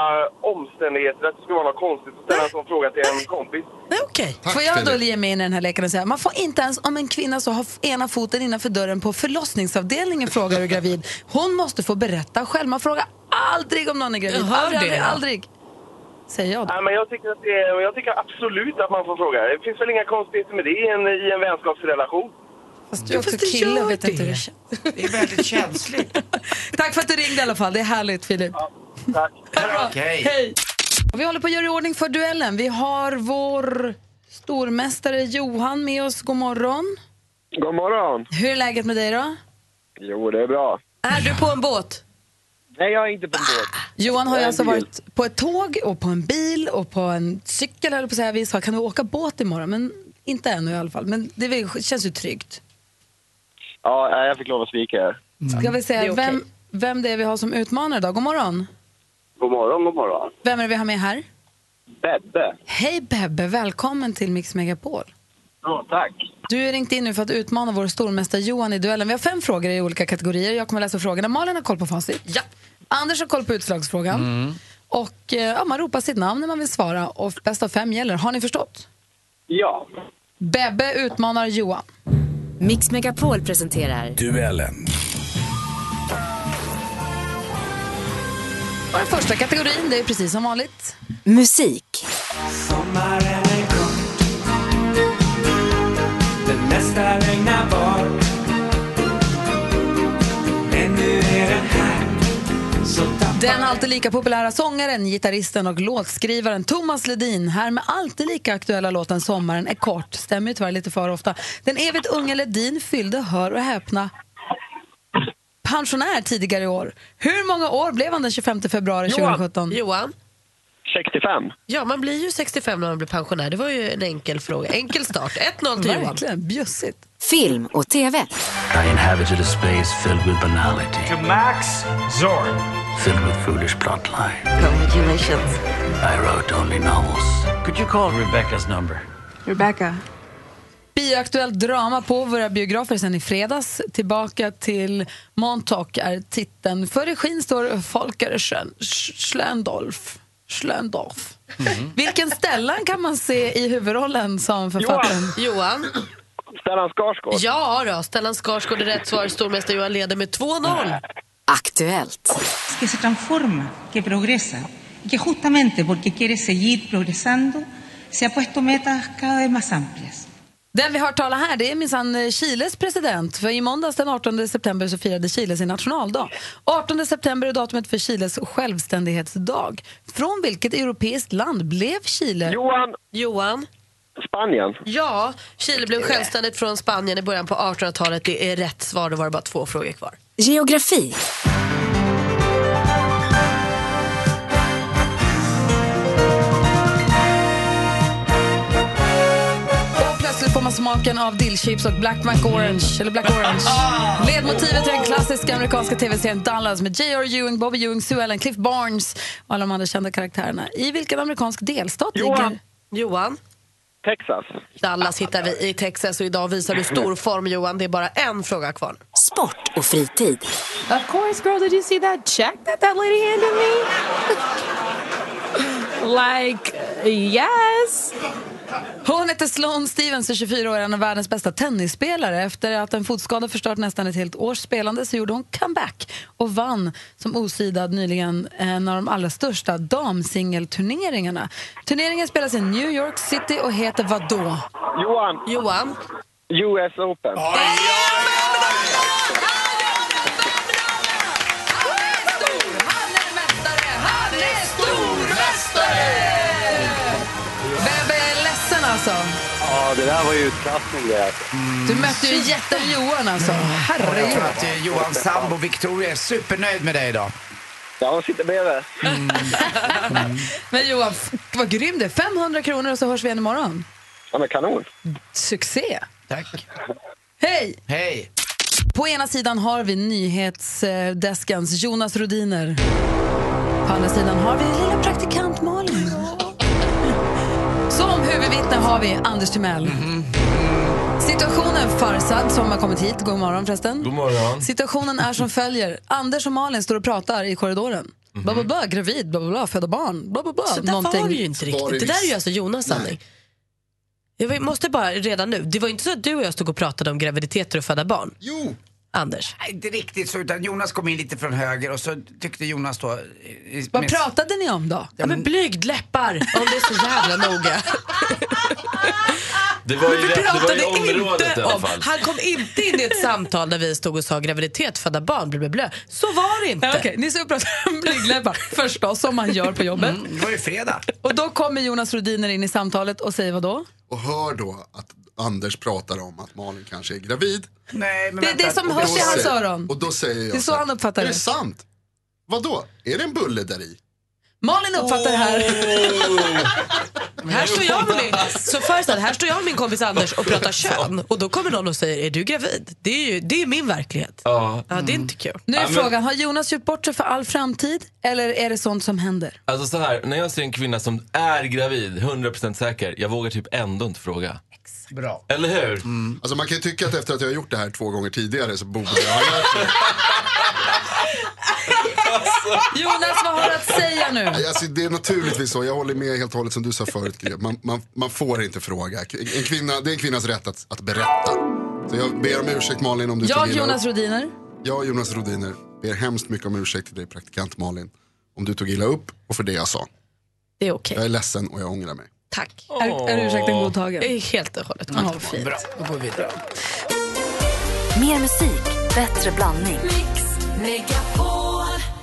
omständigheter att det skulle vara något konstigt att ställa en sån fråga till en kompis. Nej, okej. Tack, Får jag då ge mig in i den här leken och säga man får inte ens om en kvinna så har ena foten innanför dörren på förlossningsavdelningen frågar du är gravid. Hon måste få berätta själv. Man frågar aldrig om någon är gravid. Jag aldrig, aldrig, aldrig. Säger jag då. Ja, men jag, tycker att det jag tycker absolut att man får fråga. Det finns väl inga konstigheter med det i en, i en vänskapsrelation. Fast du är också och vet det. inte hur det känns. Det är väldigt känsligt. Tack för att du ringde i alla fall. Det är härligt Filip. Tack. Okej. Hej! Vi håller på att göra i ordning för duellen. Vi har vår stormästare Johan med oss. God morgon. God morgon. Hur är läget med dig då? Jo, det är bra. Är du på en båt? Nej, jag är inte på en båt. Johan har Jag ju alltså varit på ett tåg och på en bil och på en cykel, eller på att säga. Vi sa, kan du åka båt imorgon? Men inte ännu i alla fall. Men det känns ju tryggt. Ja, jag fick lov att svika er. Ska vi okej. vem, vem det är vi har som utmanare idag? God morgon. God morgon, god morgon. Vem är det vi har med här? Bebbe. Hej Bebbe, välkommen till Mix Megapol. Ja, tack. Du är ringt in nu för att utmana vår stormästare Johan i duellen. Vi har fem frågor i olika kategorier. Jag kommer läsa frågorna. Malin har koll på facit. Ja. Anders har koll på utslagsfrågan. Och eh, ja, Man ropar sitt namn när man vill svara och bäst av fem gäller. Har ni förstått? Ja. Bebbe utmanar Johan. Mix Megapol presenterar Duellen. Och den första kategorin det är precis som vanligt. musik. Sommaren Den alltid lika populära sångaren, gitarristen och låtskrivaren Thomas Ledin här med alltid lika aktuella låten Sommaren är kort. Stämmer ju tyvärr lite för ofta. Den evigt unge Ledin fyllde, hör och häpna, pensionär tidigare i år. Hur många år blev han den 25 februari Johan. 2017? Johan? 65. Ja, man blir ju 65 när man blir pensionär. Det var ju en enkel fråga. Enkel start. 1-0 till Johan. Verkligen, bjussigt. Film och TV. I inhabited a space filled with banality To Max Zorn Filled with foolish plotline Congratulations. I wrote only novels Could you call Rebecca's number? Rebecca. Bioaktuellt drama på våra biografer sen i fredags. Tillbaka till Montauk är titeln. För regin står Folker Schön- Sch- Schlöndorff. Schlöndorff. Vilken Stellan kan man se i huvudrollen som författaren? Johan? Stellan Skarsgård. Ja då, Stellan Skarsgård är rätt svar. Stormästare Johan leder med 2-0. Aktuellt. que se transforma, que progresa, que justamente porque quiere seguir progresando, se ha puesto metas cada vez más amplias. Den vi har tala här det är minsann eh, Chiles president. För I måndags den 18 september så firade Chile sin nationaldag. 18 september är datumet för Chiles självständighetsdag. Från vilket europeiskt land blev Chile? Johan. Johan? Spanien. Ja, Chile blev självständigt från Spanien i början på 1800-talet. Det är rätt svar. Då var det bara två frågor kvar. Geografi. Plötsligt får man smaken av dillchips och Black Mac Orange. Eller Black Orange. Ledmotivet till den klassiska amerikanska tv-serien Dallas med J.R. Ewing, Bobby Ewing, Sue Ellen, Cliff Barnes och alla de andra kända karaktärerna. I vilken amerikansk delstat Johan. ligger... Johan? Texas. Dallas hittar vi i Texas och idag visar du stor form Johan. Det är bara en fråga kvar. Sport och fritid. Of course, girl. Did you see that check that that lady handed me? like, yes. Hon heter Sloane Stevens, är 24 år, en av världens bästa tennisspelare. Efter att en fotskada förstört nästan ett helt års spelande så gjorde hon comeback och vann som osidad nyligen en av de allra största damsingelturneringarna. Turneringen spelas i New York City och heter vadå? Johan. Johan. US Open. Han alltså. Ja, det där var ju utklassning det. alltså. Du mötte ju jätten Johan alltså. Jag Herregud. tror att eh, Johans sambo Victoria är supernöjd med dig idag. Ja, hon sitter bredvid. Men Johan, f- vad grym det är. 500 kronor och så hörs vi igen imorgon. Ja, men kanon. Succé! Tack. Hej! Hej! På ena sidan har vi nyhetsdeskens Jonas Rodiner. På andra sidan har vi lilla praktikant Malin. Huvudvittne har vi Anders Timell. Situationen Farsad som har kommit hit, god morgon förresten. God morgon. Situationen är som följer. Anders och Malin står och pratar i korridoren. Bla, bla, bla, gravid, bla, bla, bla, föda barn, bla, bla, bla. Så där var det ju inte riktigt. Det där är ju alltså Jonas sanning. Jag måste bara redan nu, det var inte så att du och jag stod och pratade om graviditeter och föda barn. Jo. Anders. Nej, inte riktigt så, utan Jonas kom in lite från höger och så tyckte Jonas då... i- Vad med- pratade ni om då? Ja, men blygdläppar, om det är så jävla noga. Det var ju, rätt, det var ju pratade området inte i alla om, fall. han kom inte in i ett samtal där vi stod och sa graviditet, föda barn, blö, blö, blö. Så var det inte. Ja, Okej, ni ska prata om blygdläppar förstås, som man gör på jobbet. Det var ju fredag. Och då kommer Jonas Rodiner in i samtalet och säger vad då? Och hör då att Anders pratar om att Malin kanske är gravid. Nej, Det är det som hörs i hans öron. Och då säger jag Det är så här, han uppfattar är det. det sant? Vadå? Är det en bulle där i? Malin uppfattar det här. Här står jag med min, så föreställ här står jag med min kompis Anders och pratar kön och då kommer någon och säger är du gravid? Det är ju det är min verklighet. Ja. Ja, det är inte kul. Nu är men- frågan, har Jonas gjort bort sig för all framtid eller är det sånt som händer? Alltså så här, när jag ser en kvinna som är gravid, 100% säker, jag vågar typ ändå inte fråga. Bra. Eller hur? Alltså man kan ju tycka att efter att jag har gjort det här två gånger tidigare så borde jag ha lärt mig. Jonas, vad har du att säga nu? Alltså, det är naturligtvis så, jag håller med helt och hållet som du sa förut man, man, man får inte fråga. En kvinna, det är en kvinnas rätt att, att berätta. Så jag ber om ursäkt Malin om du Jag, tog illa Jonas. Rodiner. Jag Jonas Rodiner ber hemskt mycket om ursäkt till dig praktikant Malin. Om du tog illa upp och för det jag sa. Det är okej. Jag är ledsen och jag ångrar mig. Tack. Är, är ursäkten godtagen? Det är helt och hållet Ja, fint. Bra, då går vi vidare. Mer musik, bättre blandning.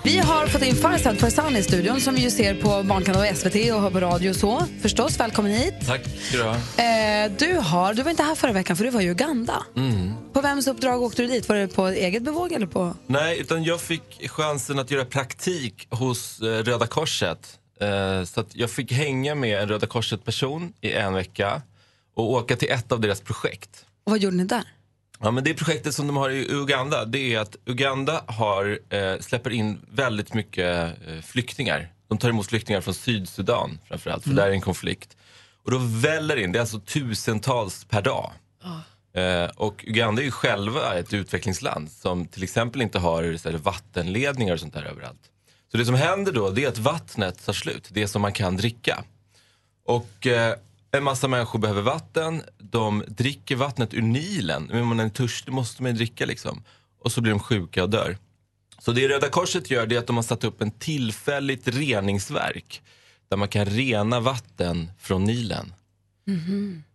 Vi har fått in Farzad Farzan i studion som vi ju ser på Barnkanal och SVT och hör på radio och så. Förstås, välkommen hit. Tack ska du ha. Eh, du, har, du var inte här förra veckan för du var i Uganda. Mm. På vems uppdrag åkte du dit? Var det på eget bevåg eller på... Nej, utan jag fick chansen att göra praktik hos eh, Röda Korset. Eh, så att jag fick hänga med en Röda Korset-person i en vecka och åka till ett av deras projekt. Och vad gjorde ni där? Ja, men det projektet som de har i Uganda, det är att Uganda har, eh, släpper in väldigt mycket eh, flyktingar. De tar emot flyktingar från Sydsudan framförallt, för Mm. där är en konflikt. Och då väller in, det är alltså tusentals per dag. Eh, och Uganda är ju själva ett utvecklingsland som till exempel inte har så här, vattenledningar och sånt där överallt. Så det som händer då, det är att vattnet tar slut, det som man kan dricka. Och eh, en massa människor behöver vatten, de dricker vattnet ur Nilen. Men om man är törstig måste man ju dricka liksom. Och så blir de sjuka och dör. Så det Röda Korset gör det är att de har satt upp en tillfälligt reningsverk. Där man kan rena vatten från Nilen.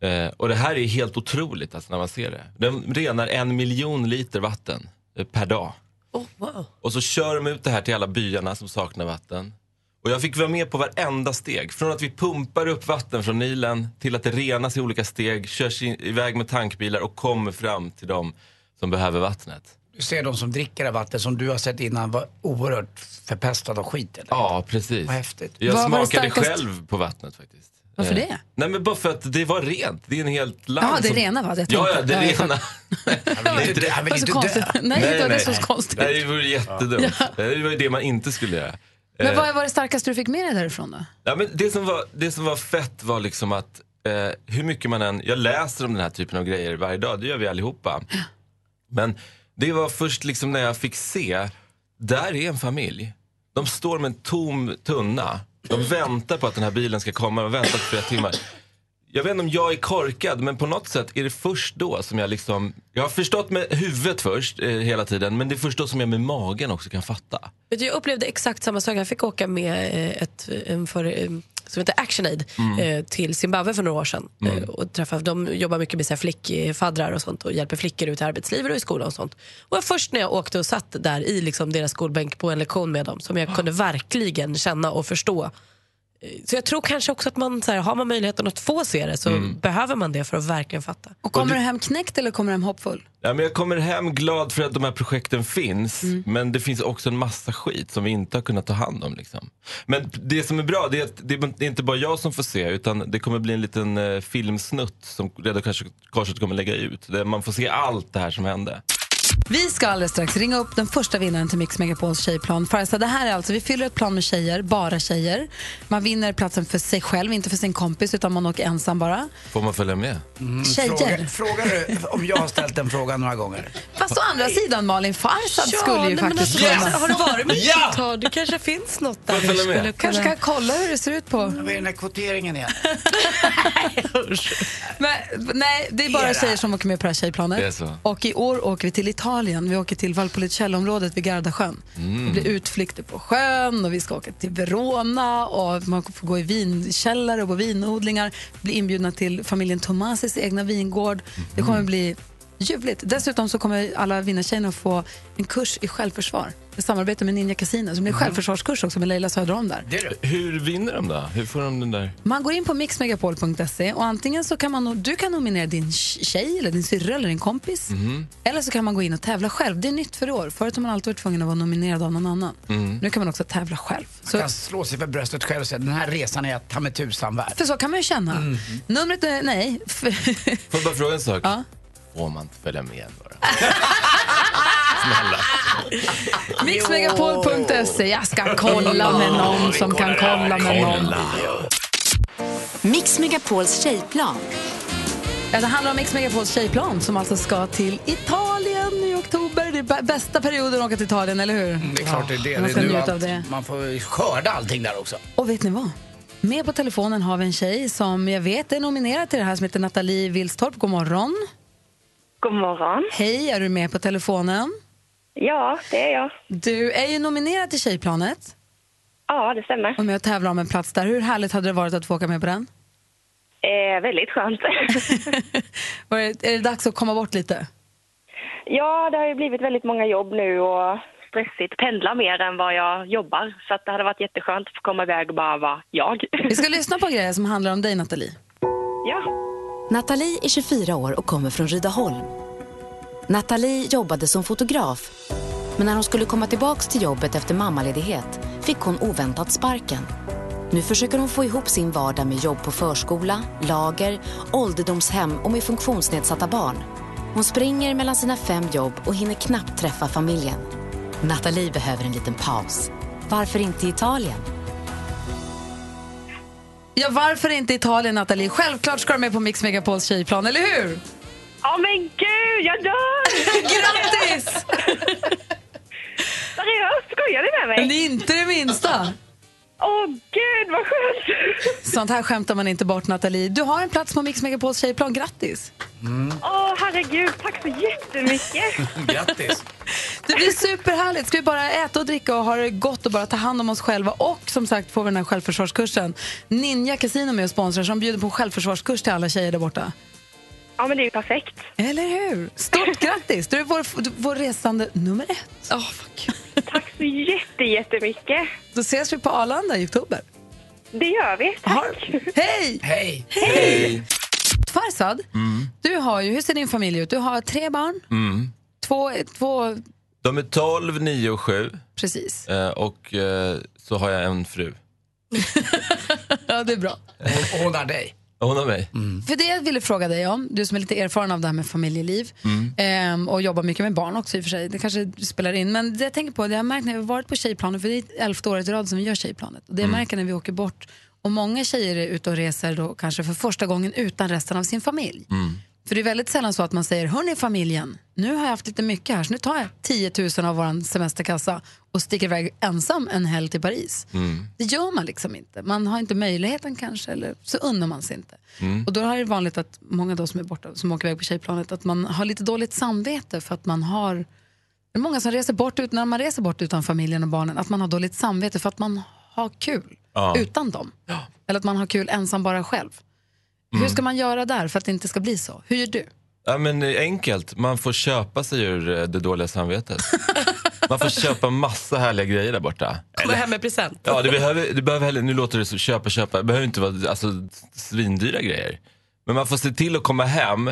Eh, och det här är helt otroligt alltså, när man ser det. De renar en miljon liter vatten eh, per dag. Oh, wow. Och så kör de ut det här till alla byarna som saknar vatten. Och jag fick vara med på varenda steg. Från att vi pumpar upp vatten från Nilen till att det renas i olika steg, körs in, iväg med tankbilar och kommer fram till de som behöver vattnet. Du ser de som dricker det vatten som du har sett innan var oerhört förpestade av skit eller? Ja, precis. Vad häftigt. Jag Vad var det smakade starkaste- själv på vattnet faktiskt. Varför Eh, det? Nej men bara för att det var rent. Det är en helt land Jaha, det som... rena va? Jag Ja, tänkte- ja, det Ja, jag rena. Han vill inte dö. Han Det vill var inte dö. Nej, det var det var så konstigt. Nej, det vore jättedumt. Det var ju det man inte skulle göra. Men Eh, vad var det starkaste du fick med dig därifrån då? Ja, men det, som var, det som var fett var liksom att eh, hur mycket man än, jag läser om den här typen av grejer varje dag, det gör vi allihopa. Men det var först liksom när jag fick se, där är en familj. De står med en tom tunna. De väntar på att den här bilen ska komma, de har väntat flera timmar. Jag vet inte om jag är korkad, men på något sätt är det först då som jag liksom... Jag har förstått med huvudet först eh, hela tiden, men det är först då som jag med magen också kan fatta. Vet du, Jag upplevde exakt samma sak. Jag fick åka med eh, ett en för, eh, som heter ActionAid Mm. eh, till Zimbabwe för några år sedan. Mm. Eh, Och träffa, de jobbar mycket med så här flickfaddrar och sånt och hjälper flickor ut i arbetslivet och i skolan och sånt. Och först när jag åkte och satt där i liksom deras skolbänk på en lektion med dem som jag kunde verkligen känna och förstå. Eh, Så jag tror kanske också att man, så här, har man möjligheten att få se det så Mm. behöver man det för att verkligen fatta. Och kommer du hem knäckt eller kommer du hem hoppfull? Ja, men jag kommer hem glad för att de här projekten finns, men det finns också en massa skit som vi inte har kunnat ta hand om. Liksom. Men det som är bra det är att det är inte bara jag som får se, utan det kommer bli en liten eh, filmsnutt som Röda Korset kommer lägga ut, där man får se allt det här som hände. Vi ska alldeles strax ringa upp den första vinnaren till Mix Megapols tjejplan. Farsa, det här är alltså, vi fyller ett plan med tjejer, bara tjejer. Man vinner platsen för sig själv, inte för sin kompis, utan man åker ensam bara. Får man följa med? Tjejer. Fråga, frågar du om jag har ställt den frågan några gånger? Fast å andra sidan Malin, Farsad Ja, skulle ju nej, men faktiskt alltså, kunna- Har du varit med Ja! ett tag? Det kanske finns något där. Får jag följa du med? skulle Kanske kan kolla hur det ser ut på... Vad är den här kvoteringen igen? Men, nej, det är bara Era. tjejer som åker med på det här tjejplanet. Det är så. Och i år åker vi till Italien. Vi åker till Valpolicella-området vid Gardasjön. Mm. Det blir utflykter på sjön och vi ska åka till Verona och man får gå i vinkällare och på vinodlingar. Bli inbjudna till familjen Tomasis egna vingård. Det kommer bli Ljuvligt. Dessutom så kommer alla vinnartjejerna att få en kurs i självförsvar. Ett samarbete med Ninja Casino som blir en självförsvarskurs också med Leila Söderholm där. Hur vinner de då? Hur får de den där? Man går in på mixmegapol.se och antingen så kan man, no- du kan nominera din tjej eller din syrra eller din kompis. Mhm. Eller så kan man gå in och tävla själv. Det är nytt för i år. Förut har man alltid varit tvungen att vara nominerad av någon annan. Mm. Nu kan man också tävla själv. Man kan slå sig för bröstet själv och säga den här resan är jag ta mig tusan värd. För så kan man ju känna. Mm. Numret är, nej. Får jag bara fråga en sak? Ja. Får man inte följa med bara? Snälla. Mixmegapol.se. Jag ska kolla med någon som kan kolla med någon. Mix Megapols tjejplan. Ja, det handlar om Mix Megapols tjejplan som alltså ska till Italien i oktober. Det är bä- bästa perioden att åka till Italien, eller hur? Mm, Det är klart det är det. Man det ska är njuta av allt, det. Man får skörda allting där också. Och vet ni vad? Med på telefonen har vi en tjej som jag vet är nominerad till det här som heter Nathalie Wilstorp. God morgon. God morgon. Hej, är du med på telefonen? Ja, det är jag. Du är ju nominerad till Tjejplanet. Ja, det stämmer. Och med att tävla om en plats där. Hur härligt hade det varit att få åka med på den? Eh, väldigt skönt. Är det dags att komma bort lite? ja, det har ju blivit väldigt många jobb nu och stressigt. Pendla mer än vad jag jobbar. Så det hade varit jätteskönt att få komma iväg och bara vara jag. Vi ska lyssna på grejer som handlar om dig, Nathalie. Ja. Nathalie är 24 år och kommer från Rydaholm. Nathalie jobbade som fotograf. Men när hon skulle komma tillbaks till jobbet efter mammaledighet fick hon oväntat sparken. Nu försöker hon få ihop sin vardag med jobb på förskola, lager, ålderdomshem och med funktionsnedsatta barn. Hon springer mellan sina fem jobb och hinner knappt träffa familjen. Nathalie behöver en liten paus. Varför inte Italien? Ja, varför inte Italien, Nathalie? Självklart ska du med på Mix Megapols tjejplan, eller hur? Ja, men gud, jag dör! Grattis! Seriöst, skojar ni med mig? Men inte det minsta. Åh, gud vad skönt! Sånt här skämtar man inte bort, Nathalie. Du har en plats på Mix Megapols tjejplan. Grattis! Åh, herregud, tack så jättemycket! Grattis! Det blir superhärligt. Ska vi bara äta och dricka och ha det gott och bara ta hand om oss själva. Och som sagt får vi den här självförsvarskursen. Ninja Casino med och sponsrar som bjuder på självförsvarskurs till alla tjejer där borta. Ja, men det är ju perfekt. Eller hur? Stort grattis! Du är vår, vår resande nummer ett. Oh, Tack så jätte, jättemycket. Då ses vi på Arlanda i oktober. Det gör vi. Tack. Hej! Hej! Hej! Farsad, du har ju, hur ser din familj ut? Du har tre barn, Mm. två, två De är 12, 9 och 7. precis. Eh, och eh, så har jag en fru. Ja, det är bra. Hon har dig. Hon har mig. För det jag ville fråga dig om, du som är lite erfaren av det här med familjeliv Mm. ehm, och jobbar mycket med barn också i och för sig, det kanske spelar in. Men det jag tänker på, det jag har märkt när vi har varit på tjejplanet, för det är elfte året i rad som vi gör tjejplanet. Och det jag Mm. märker när vi åker bort, och många tjejer är ute och reser då kanske för första gången utan resten av sin familj. Mm. För det är väldigt sällan så att man säger, hörni familjen, nu har jag haft lite mycket här så nu tar jag 10 000 av vår semesterkassa och sticker iväg ensam en helg till Paris. Mm. Det gör man liksom inte. Man har inte möjligheten kanske, eller så unnar man sig inte. Mm. Och då är det vanligt att många då som är borta, som åker iväg på tjejplanet, att man har lite dåligt samvete för att man har det är många som reser bort, ut, när man reser bort utan familjen och barnen, att man har dåligt samvete för att man har kul Ja. utan dem. Eller att man har kul ensam bara själv. Hur Mm. ska man göra där för att det inte ska bli så? Hur gör du? Ja, men enkelt, man får köpa sig ur eh, det dåliga samvetet. Man får köpa massa härliga grejer där borta. Komma hem med present. Ja, det behöver, det behöver heller, nu låter det så, köpa, köpa, det behöver inte vara alltså, svindyra grejer. Men man får se till att komma hem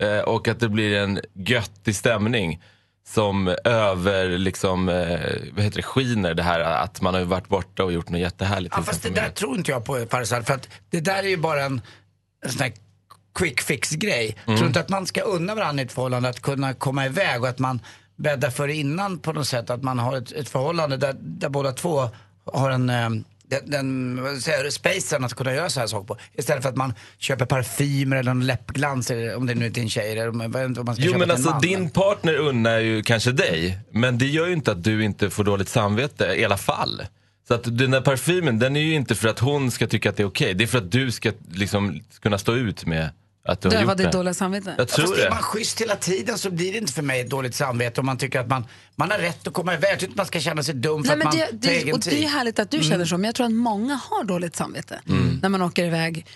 eh, och att det blir en göttig stämning som över, liksom, eh, vad heter det, skiner det här att man har varit borta och gjort något jättehärligt. Ja, fast det där tror inte jag på Farzad, för att det där är ju bara en, en sån här quick fix-grej. Mm. Tror inte att man ska unna varandra i ett förhållande att kunna komma iväg och att man bäddar för innan på något sätt. Att man har ett, ett förhållande där, där båda två har en eh, den, den spacen att kunna göra så här saker på. Istället för att man köper parfymer eller en läppglans, eller om det nu är till en tjej. Eller om, inte man ska Jo men alltså man, din partner unnar ju kanske dig, men det gör ju inte att du inte får dåligt samvete i alla fall. Så att den där parfymen, den är ju inte för att hon ska tycka att det är okej, det är för att du ska liksom kunna stå ut med att du har Döva gjort ditt det. dåliga samvete? Jag tror Fast är det. man schysst hela tiden så blir det inte för mig ett dåligt samvete om man tycker att man, man har rätt att komma iväg. Jag tycker inte man ska känna sig dum för Nej, men att man det, tar det, egen och det är ju tid. härligt att du Mm. känner så, men jag tror att många har dåligt samvete Mm. när man åker iväg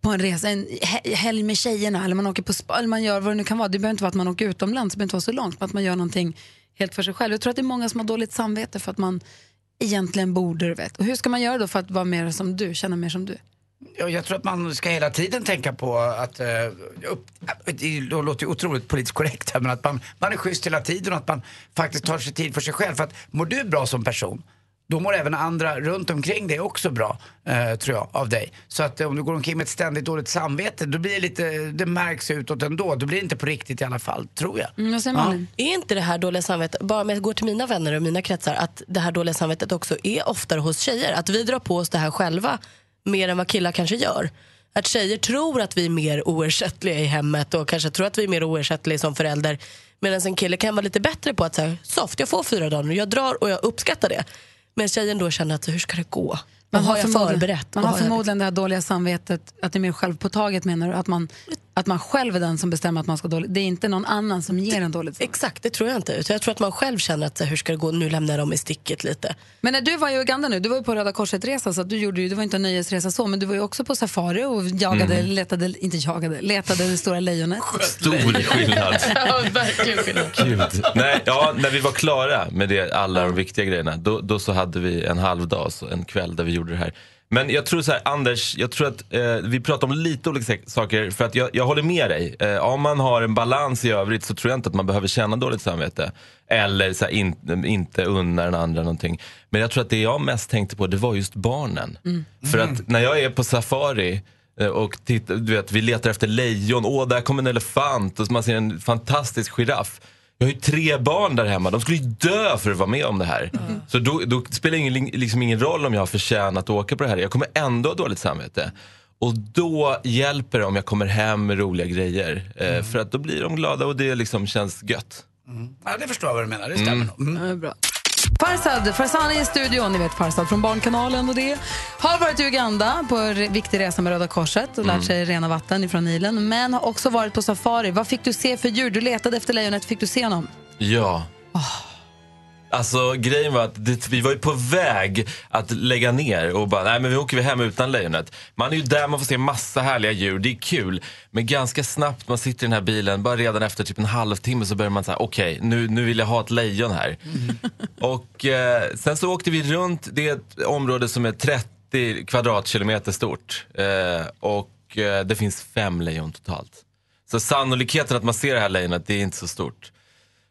på en resa, en he- helg med tjejerna eller man åker på spa, eller man gör vad det nu kan vara. Det behöver inte vara att man åker utomlands, det behöver inte vara så långt, men att man gör någonting helt för sig själv. Jag tror att det är många som har dåligt samvete för att man egentligen borde, du vet. Och hur ska man göra då för att vara mer som du, känna mer som du? Jag tror att man ska hela tiden tänka på att, uh, upp, det låter ju otroligt politiskt korrekt här, men att man, man är schysst hela tiden och att man faktiskt tar sig tid för sig själv. För att mår du bra som person, då mår även andra runt omkring dig också bra, eh, tror jag, av dig. Så att eh, om du går omkring med ett ständigt dåligt samvete, då blir det lite, det märks utåt ändå. Då blir det inte på riktigt i alla fall, tror jag. Mm, jag säger Ja. Är inte det här dåliga samvetet, bara om jag går till mina vänner och mina kretsar, att det här dåliga samvetet också är oftare hos tjejer? Att vi drar på oss det här själva mer än vad killar kanske gör? Att tjejer tror att vi är mer oersättliga i hemmet och kanske tror att vi är mer oersättliga som förälder. Medan en kille kan vara lite bättre på att säga, soft, jag får fyra dagar nu, jag drar och jag uppskattar det. Men tjejen då känner att hur ska det gå? Vad har jag förmodligen- förberett? Man har jag förmodligen det här dåliga samvetet, att det är mer självpåtaget menar du? Att man, att man själv är den som bestämmer att man ska dåligt. Det är inte någon annan som ger en dåligt samvete. Exakt, det tror jag inte. Utan jag tror att man själv känner att hur ska det gå, nu lämnar jag dem i sticket lite. Men när du var i Uganda nu, du var ju på Röda Korset-resa så att du gjorde ju, det var inte en nöjesresa så, men du var ju också på safari och jagade, Mm. letade, inte jagade, letade det stora lejonet. Stor skillnad. ja, verkligen skillnad. Gud. Nej, ja, när vi var klara med det, alla de viktiga grejerna, då, då så hade vi en halv dag, så en kväll där vi gjorde det här. Men jag tror så här, Anders, jag tror att eh, vi pratar om lite olika sak- saker. För att jag, jag håller med dig. Eh, om man har en balans i övrigt så tror jag inte att man behöver känna dåligt samvete. Eller så här, in, inte unna den andra någonting. Men jag tror att det jag mest tänkte på, det var just barnen. För att när jag är på safari eh, och titta, du vet, vi letar efter lejon, åh där kommer en elefant och man ser en fantastisk giraff. Jag har ju tre barn där hemma, de skulle ju dö för att vara med om det här. Så då, då spelar det ingen, liksom ingen roll om jag har förtjänat att åka på det här. Jag kommer ändå ha dåligt samvete. Och då hjälper det om jag kommer hem med roliga grejer. Eh, för att då blir de glada och det liksom känns gött. Ja, det förstår jag vad du menar, det stämmer Mm. nog. Mm. Ja, bra. Farsad, Farsani i studion, ni vet Farsad från Barnkanalen och det. Har varit i Uganda på en viktig resa med Röda Korset och lärt Mm. sig rena vatten ifrån Nilen. Men har också varit på safari. Vad fick du se för djur? Du letade efter lejonet, fick du se honom? Ja. Alltså grejen var att det, vi var ju på väg att lägga ner och bara, nej men vi åker vi hem utan lejonet. Man är ju där, man får se massa härliga djur, det är kul. Men ganska snabbt, man sitter i den här bilen, bara redan efter typ en halvtimme så börjar man säga, okej nu, nu vill jag ha ett lejon här. Och eh, sen så åkte vi runt, det är ett område som är 30 kvadratkilometer stort. Eh, och eh, det finns fem lejon totalt. Så sannolikheten att man ser det här lejonet, det är inte så stort.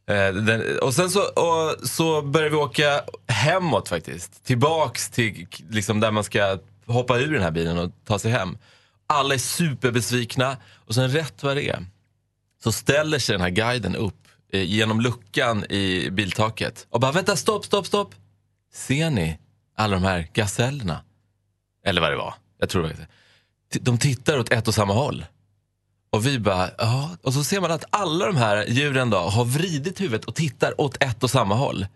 Eh, den, och sen så, och, så börjar vi åka hemåt faktiskt. Tillbaks till liksom, där man ska hoppa ur den här bilen och ta sig hem. Alla är superbesvikna och sen rätt vad det är så ställer sig den här guiden upp eh, genom luckan i biltaket och bara vänta stopp, stopp, stopp. Ser ni alla de här gasellerna? Eller vad det var. Jag tror det var De tittar åt ett och samma håll. Och vi bara, ja. Och så ser man att alla de här djuren då har vridit huvudet och tittar åt ett och samma håll.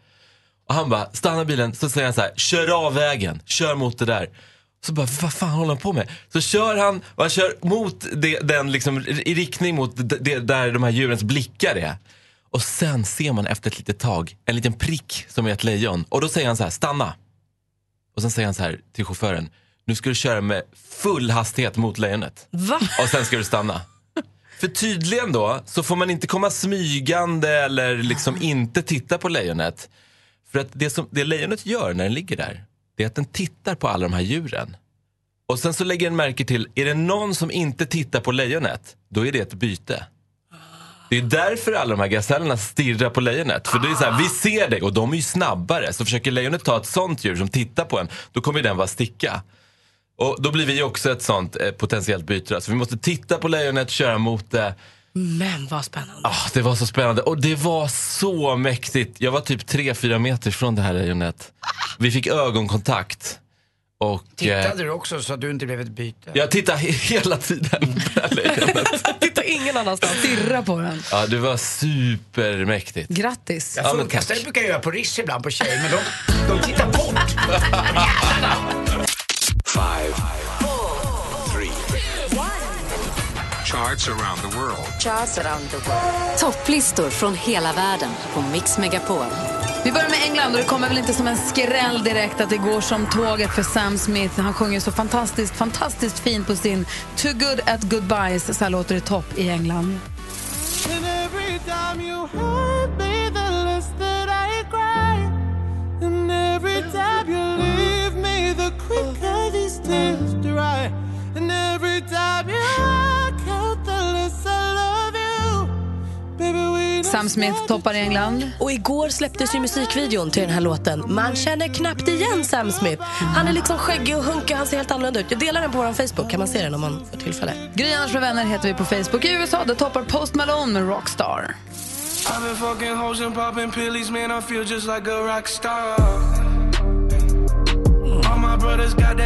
Och han bara, stanna bilen, så säger han så här, kör av vägen, kör mot det där. Så bara, vad fan håller han på med? Så kör han, och han kör mot det, den liksom, i riktning mot det, där de här djurens blickar är. Och sen ser man efter ett litet tag en liten prick som är ett lejon. Och då säger han så här, stanna. Och sen säger han så här till chauffören, nu ska du köra med full hastighet mot lejonet. Va? Och sen ska du stanna. För tydligen då så får man inte komma smygande eller liksom inte titta på lejonet. För att det, som, det lejonet gör när den ligger där, det är att den tittar på alla de här djuren. Och sen så lägger den märke till, är det någon som inte tittar på lejonet, då är det ett byte. Det är därför alla de här gasellerna stirrar på lejonet. För det är så här, vi ser dig och de är ju snabbare. Så försöker lejonet ta ett sånt djur som tittar på en, då kommer den bara sticka. Och då blir vi också ett sånt eh, potentiellt byte. Så vi måste titta på lejonet, köra mot det. Men vad spännande. Ah, det var så spännande och det var så mäktigt. Jag var typ 3-4 meter från det här lejonet. Vi fick ögonkontakt. Och, eh, Tittade du också så att du inte blev ett byte? jag tittade he- hela tiden på det här lejonet. Titta ingen annanstans. Stirra på den. Ja, det var supermäktigt. Grattis. Jag Ja, men tack. det brukar jag göra på Rish ibland på tjejer, men de, de tittar bort. Five, three, charts around the world. Topplistor från hela världen på Mix Megapol. Vi börjar med England och det kommer väl inte som en skräll direkt att det går som tåget för Sam Smith. Han sjunger så fantastiskt, fantastiskt fint på sin Too good at goodbyes. Så här låter det topp i England. I cry. And every time you walk out, the less I love you. Baby, we Sam Smith toppar i England. Och igår släpptes ju musikvideon till den här låten. Man känner knappt igen Sam Smith. Han är liksom skäggig och hunkig, han ser helt annorlunda ut. Jag delar den på vår Facebook, kan man se den om man får tillfälle. Gry Anders med vänner heter vi på Facebook. I USA det toppar Post Malone med Rockstar. I've been fucking hoes and popping pillies, man. I feel just like a rock star. All my brothers got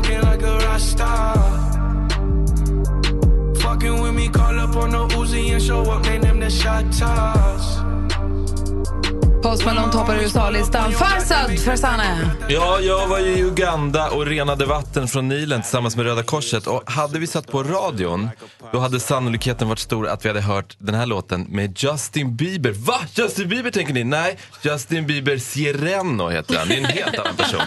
smoking like a rock star. Fucking with me, call up on the Uzi and show up, name them the shot toss. Post Malone toppar USA-listan. Farsad Farsane. Ja, jag var ju i Uganda och renade vatten från Nilen tillsammans med Röda Korset. Och hade vi satt på radion, då hade sannolikheten varit stor att vi hade hört den här låten med Justin Bieber. Va? Justin Bieber tänker ni? Nej, Justin Bieber Sireno heter han. Det är en helt annan person.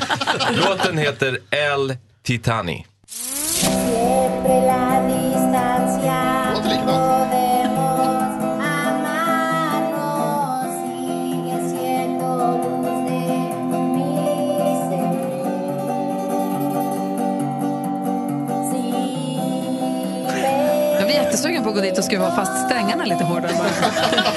Låten heter El Titani. Siempre la distancia. Jättesugen på att gå dit och skruva fast strängarna lite hårdare bara.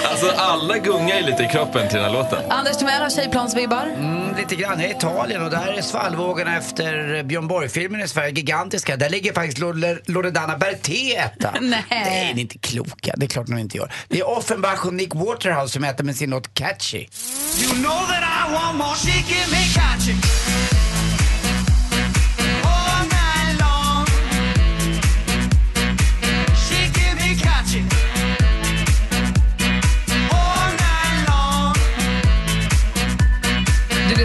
Alltså alla gungar ju lite i kroppen till den här låten. Anders Timell har tjejplansvibbar. Mm, lite grann. Jag är i Italien och där är svallvågorna efter Björn Borg-filmen i Sverige gigantiska. Där ligger faktiskt Lore- Loredana Berté etta. Nej. Nej, ni är inte kloka. Det är klart de inte gör. Det är Offenbach och Nick Waterhouse som äter med sin låt Catchy. You know that I want more. She give me catchy.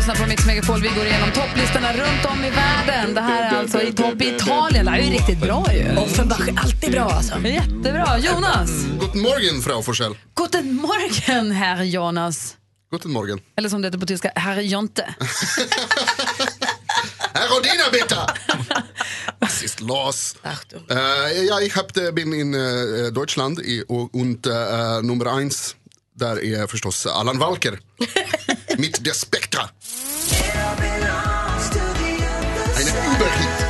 Lyssnar på Mix Megapol. Vi går igenom topplistorna runt om i världen. Det här är alltså i topp i Italien. Det här är ju riktigt bra ju. Offenbach är alltid bra alltså. Jättebra. Jonas. Guten Morgen, Frau Forsell. Guten Morgen, herr Jonas. Guten Morgen. Eller som det heter på tyska, herr Jonte. Herr Rodina, bitte! Was ist los? Äh, ja, ich hab, bin in äh, Deutschland i, och, und äh, Nummer eins, där är förstås Allan Walker. Mit der Spektra. Eine Überhit.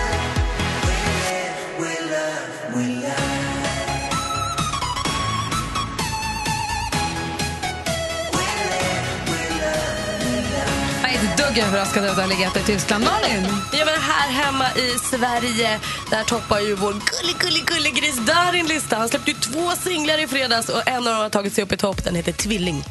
Jag är inte dugg överraskad över att ha legat i Tyskland. Malin? Ja, men här hemma i Sverige, där toppar ju vår gullig, gullig, gulligris Darin lista. Han släppte ju två singlar i fredags och en av dem har tagit sig upp i topp. Den heter Tvilling.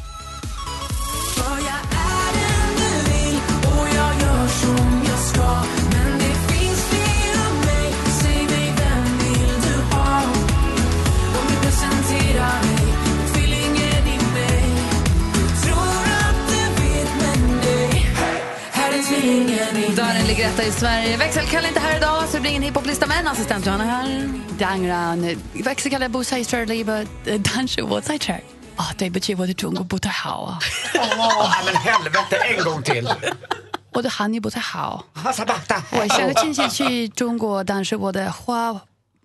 Tvillingen i Du du Sverige. Växelkalle är inte här idag, så det blir ingen hiphoplista. Men assistent Johanna är här. Dangran, växelkalle busai störliba danshu wotsaichar. Ah, det betyder både tungo butahawa. Åh, men helvete, en gång till. 我的韩语不太好，我下个星期去中国，但是我的花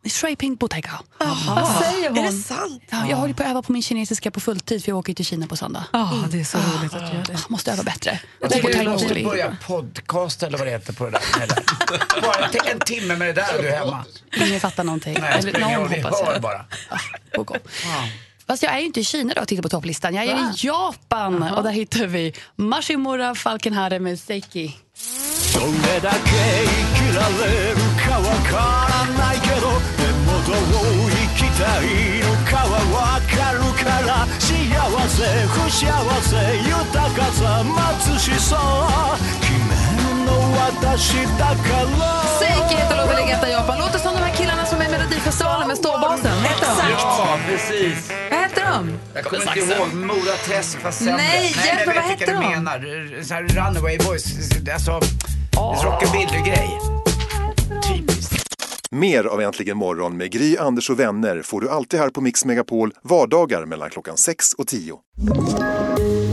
水平不太高。 Vad säger hon? Är det sant? Ja, jag håller på att öva på min kinesiska på fulltid för jag åker till Kina på söndag. Ja, det är så roligt att du gör det. Jag måste öva bättre. Jag Och tycker på du måste thaiboxning. börja podcast eller vad det heter på det där. Eller? Bara en, en timme med det där och du är hemma. Ingen fattar någonting. Nej, Eller spelar ingen någon roll, vi hoppas hör jag. bara. På gång. Fast jag är ju inte i Kina då och tittar på topplistan. Jag är i Japan och där hittar vi Mashimura Falkenhare med Seiki. どれだけ生きられるかわからないけどでもどう生きたいのかはわかるから幸せ不幸せ豊かさ貧しさ決めるの私だから Seiki ligger etta i Japan. Låter som de här killarna som är i Melodifestivalen med ståbasen. Vad heter de? Ja, precis. Vad heter de? Jag kommer inte ihåg. Mora Träsk fast sämre. Nej, hjälp mig, jag vad du de? menar. Så här Runaway Boys. Alltså, rockabilly-grej. Typiskt. Mer av Äntligen morgon med Gry, Anders och vänner får du alltid här på Mix Megapol vardagar mellan klockan 6 och 10.